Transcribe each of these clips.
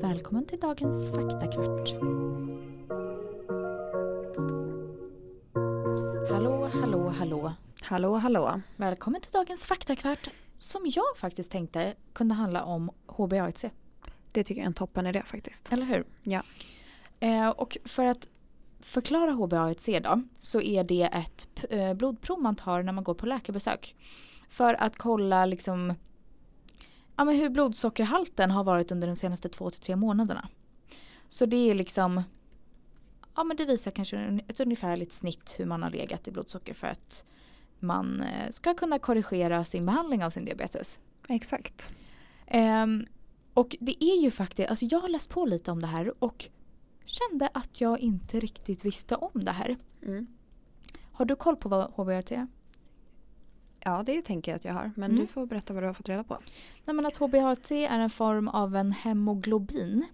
Välkommen till dagens faktakvart. Hallå, hallå, hallå. Hallå, hallå. Välkommen till dagens faktakvart som jag faktiskt tänkte kunde handla om HbA1c. Det tycker jag är en toppen idé faktiskt. Eller hur? Ja. Eh, och för att förklara HbA1c då så är det ett eh, blodprov man tar när man går på läkarbesök. För att kolla liksom ja, men hur blodsockerhalten har varit under de senaste två till tre månaderna. Så det är liksom ja men det visar kanske ett ungefärligt snitt hur man har legat i blodsocker för att man eh, ska kunna korrigera sin behandling av sin diabetes. Exakt. Ehm, och det är ju faktiskt, alltså jag har läst på lite om det här och kände att jag inte riktigt visste om det här. Mm. Har du koll på vad HbA1c är? Ja, det tänker jag att jag har. Men Mm. du får berätta vad du har fått reda på. Nej men att HbA1c är en form av en hemoglobin.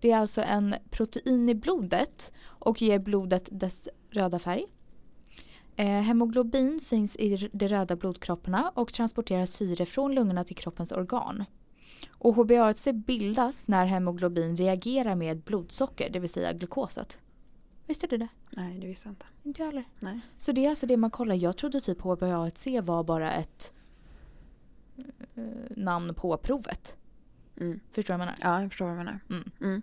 Det är alltså en protein i blodet och ger blodet dess röda färg. Eh, hemoglobin finns i de röda blodkropparna och transporterar syre från lungorna till kroppens organ. Och HbA1c bildas när hemoglobin reagerar med blodsocker, det vill säga glukoset. Visste du det? Nej, det visste jag inte. Inte jag heller. Nej. Så det är alltså det man kollar. Jag trodde typ HbA1c var bara ett eh, namn på provet. Mm. Förstår du vad jag menar? Ja, jag förstår vad du menar. Mm. Mm.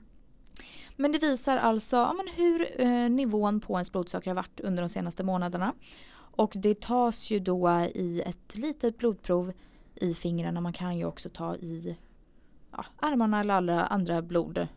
Men det visar alltså ja, men hur eh, nivån på ens blodsocker har varit under de senaste månaderna. Och det tas ju då i ett litet blodprov i fingrarna. Man kan ju också ta i ja, armarna eller alla andra blod,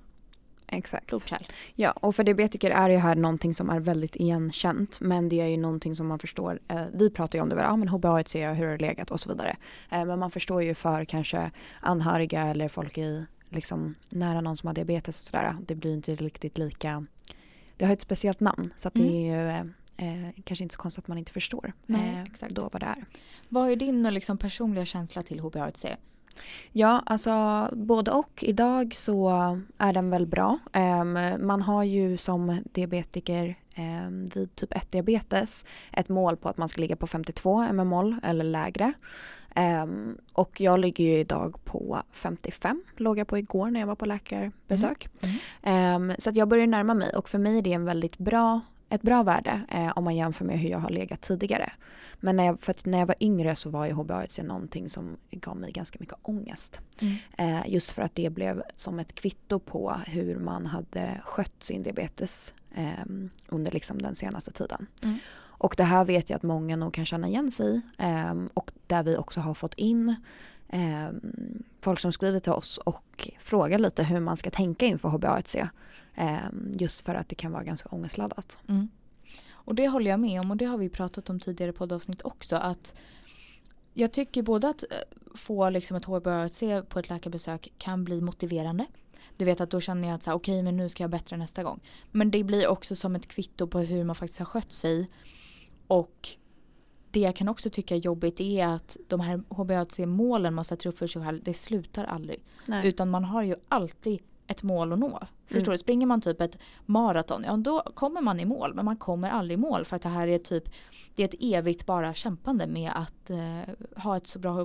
Exakt. blodkärl. Ja, och för diabetiker är det här någonting som är väldigt igenkänt. Men det är ju någonting som man förstår. Eh, vi pratar ju om det, ja men HbA1c, hur har det legat och så vidare. Eh, men man förstår ju för kanske anhöriga eller folk i liksom nära någon som har diabetes och sådär. Det blir inte riktigt lika. Det har ett speciellt namn så det är ju eh, eh, kanske inte så konstigt att man inte förstår Nej, eh, exakt. då vad det är. Vad är din liksom, personliga känsla till HbA1c? Ja, alltså både och. Idag så är den väl bra. Ehm, man har ju som diabetiker um, vid typ 1 diabetes ett mål på att man ska ligga på 52 mmol eller lägre. Ehm, och jag ligger ju idag på 55, låg jag på igår när jag var på läkarbesök. Mm. Ehm, så att jag börjar närma mig och för mig är det en väldigt bra, ett bra värde eh, om man jämför med hur jag har legat tidigare. Men när jag, för när jag var yngre så var ju HbA1c någonting som gav mig ganska mycket ångest. Mm. Eh, just för att det blev som ett kvitto på hur man hade skött sin diabetes eh, under liksom den senaste tiden. Mm. Och det här vet jag att många nog kan känna igen sig i. Eh, och där vi också har fått in eh, folk som skriver till oss och frågar lite hur man ska tänka inför HbA1c. Eh, just för att det kan vara ganska ångestladdat. Mm. Och det håller jag med om och det har vi pratat om tidigare poddavsnitt också. Att jag tycker både att eh, få liksom ett HbA1c på ett läkarbesök kan bli motiverande. Du vet att då känner jag att okej okay, okej men nu ska jag bättre nästa gång. Men det blir också som ett kvitto på hur man faktiskt har skött sig. Och det jag kan också tycka är jobbigt är att de här HbA1c-målen man sätter upp för sig själv, det slutar aldrig. Nej. Utan man har ju alltid ett mål att nå. Förstår Mm. du? Springer man typ ett maraton, ja då kommer man i mål. Men man kommer aldrig i mål för att det här är typ det är ett evigt bara kämpande med att eh, ha ett så bra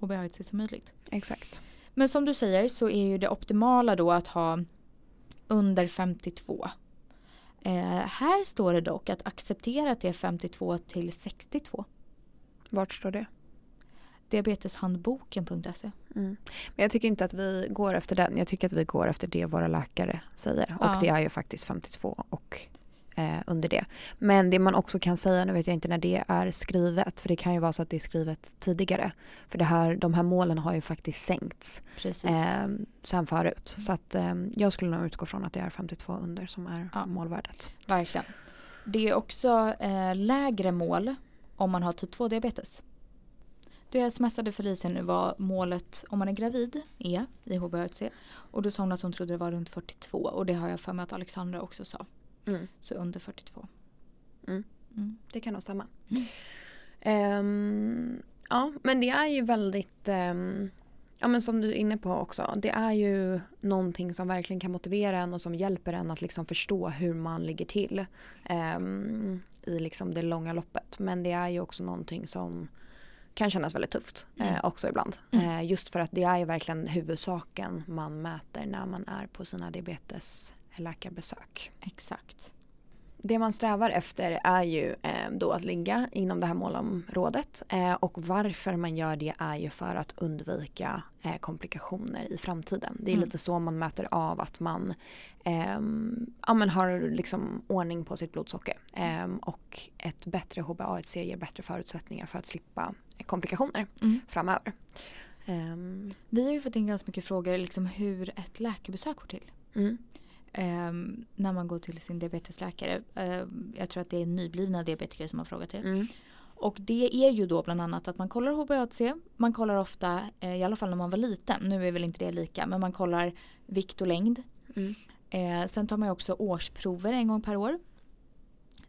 HbA1c som möjligt. Exakt. Men som du säger så är ju det optimala då att ha under 52. Eh, här står det dock att acceptera att det är 52 till 62. Vart står det? Diabeteshandboken.se. Mm. Men jag tycker inte att vi går efter den. Jag tycker att vi går efter det våra läkare säger. Och Ja. det är ju faktiskt 52 och eh, under det. Men det man också kan säga, nu vet jag inte när det är skrivet, för det kan ju vara så att det är skrivet tidigare. För det här, de här målen har ju faktiskt sänkts eh, sen förut. Så att eh, jag skulle nog utgå från att det är 52 under som är Ja. målvärdet. Verkligen. Det är också eh, lägre mål om man har typ 2 diabetes. Jag smsade Felicia nu vad målet om man är gravid är i HbA1c. Och då sa hon att hon trodde det var runt 42 och det har jag för mig att Alexandra också sa. Mm. Så under 42. Mm. Mm. Det kan nog stämma. Mm. Ehm, ja, men det är ju väldigt, ehm, ja men som du är inne på också, det är ju någonting som verkligen kan motivera en och som hjälper en att liksom förstå hur man ligger till ehm, i liksom det långa loppet. Men det är ju också någonting som kan kännas väldigt tufft eh, Mm. också ibland. Mm. Eh, just för att det är ju verkligen huvudsaken man mäter när man är på sina diabetesläkarbesök. Exakt. Det man strävar efter är ju eh, då att ligga inom det här målområdet eh, och varför man gör det är ju för att undvika eh, komplikationer i framtiden. Det är Mm. lite så man mäter av att man ja, men har liksom ordning på sitt blodsocker och ett bättre HbA1c ger bättre förutsättningar för att slippa komplikationer Mm. framöver. Vi har ju fått in ganska mycket frågor liksom hur ett läkarbesök går till. mm, Ehm, när man går till sin diabetesläkare. Ehm, jag tror att det är nyblivna diabetiker som har frågat det. mm, Och det är ju då bland annat att man kollar HbA1c. Man kollar ofta, eh, i alla fall när man var liten, nu är väl inte det lika, men man kollar vikt och längd. mm, Eh, sen tar man också årsprover en gång per år.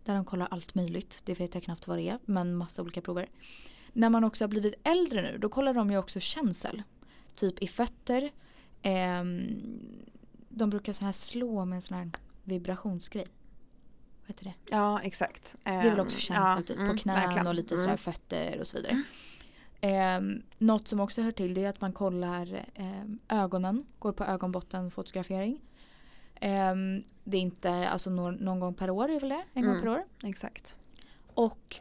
Där de kollar allt möjligt. Det vet jag knappt vad det är. Men massa olika prover. När man också har blivit äldre nu då kollar de ju också känsel. Typ i fötter. Ehm, de brukar sån här slå med en sån här vibrationsgrej. Vad heter det? Ja exakt. Det är väl Ehm, också känsel ja, typ mm, på knän verkligen. och lite sådär Mm. fötter och så vidare. Ehm, något som också hör till det är att man kollar ehm, ögonen, går på ögonbottenfotografering. Ehm, det är inte, alltså någon, någon gång per år är väl det? En gång Mm. per år. Exakt. Och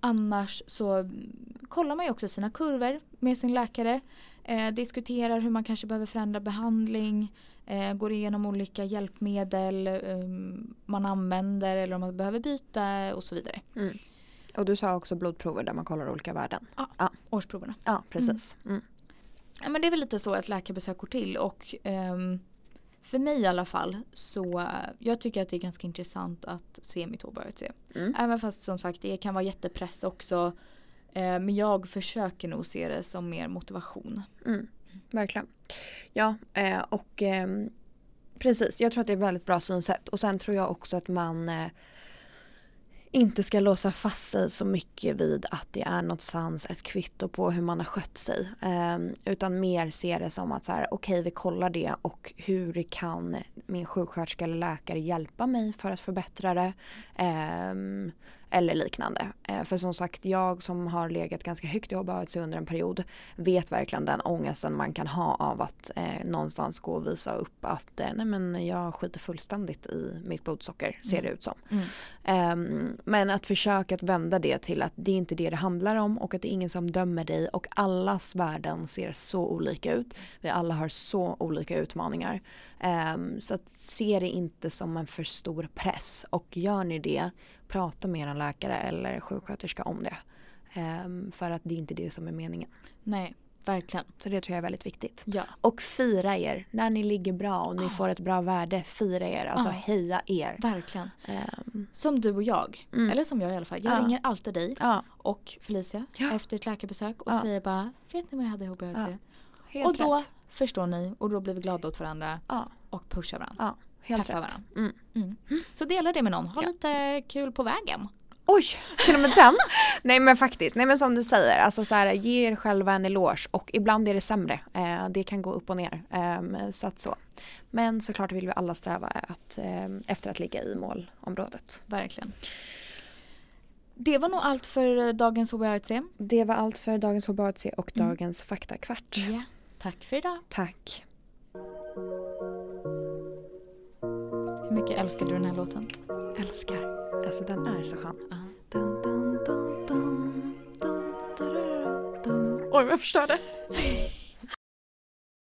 annars så mm, kollar man ju också sina kurvor med sin läkare. Eh, diskuterar hur man kanske behöver förändra behandling. Eh, går igenom olika hjälpmedel eh, man använder eller om man behöver byta och så vidare. Mm. Och du sa också blodprover där man kollar olika värden. Årsproverna. Ja, precis. Mm. Ja, men det är väl lite så ett läkarbesök går till och ehm, för mig i alla fall så jag tycker att det är ganska intressant att se mitt HbA1c. Mm. Även fast som sagt det kan vara jättepress också. Eh, men jag försöker nog se det som mer motivation. Mm. Verkligen. Ja, eh, och ehm, precis. Jag tror att det är ett väldigt bra synsätt. Och sen tror jag också att man eh, inte ska låsa fast sig så mycket vid att det är någonstans ett kvitto på hur man har skött sig. Ehm, utan mer se det som att så här, okej vi kollar det och hur kan min sjuksköterska eller läkare hjälpa mig för att förbättra det. Ehm, eller liknande. Eh, för som sagt, jag som har legat ganska högt i HbA1c under en period vet verkligen den ångesten man kan ha av att eh, någonstans gå och visa upp att eh, nej men jag skiter fullständigt i mitt blodsocker, ser Mm. det ut som. Mm. Ehm, men att försöka att vända det till att det är inte det det handlar om och att det är ingen som dömer dig och allas värden ser så olika ut. Vi alla har så olika utmaningar. Ehm, så att se det inte som en för stor press och gör ni det, prata med en läkare eller sjuksköterska om det. Ehm, för att det är inte det som är meningen. Nej, verkligen. Så det tror jag är väldigt viktigt. Ja, Och fira er. När ni ligger bra och ni Ah. får ett bra värde, fira er. Alltså Ah. heja er. verkligen. Ehm, Som du och jag. Mm. Eller som jag i alla fall. Jag Ja. ringer alltid dig och Felicia Ja. efter ett läkarbesök och säger bara Vet ni vad jag hade HbA1c? Ja. helt Och då rätt. förstår ni och då blir vi glada åt varandra och pushar varandra. Helt rätt. Mm. Mm. Så dela det med någon. Ha Ja. lite kul på vägen. Oj, till och med den? Nej men faktiskt, nej men som du säger, alltså så här, ge er själva en eloge och ibland är det sämre. Eh, det kan gå upp och ner. Eh, så att så. Men såklart vill vi alla sträva att, eh, efter att ligga i målområdet. Verkligen. Det var nog allt för eh, dagens HbA1c. Det var allt för dagens HBAC och Mm. dagens faktakvart. Ja. Tack för idag. Tack. Mycket älskar du den här låten? Älskar. Alltså den är så skön. Ja. Dun, dun, dun, dun, dun, dun, dun, dun. Oj, vad jag förstörde.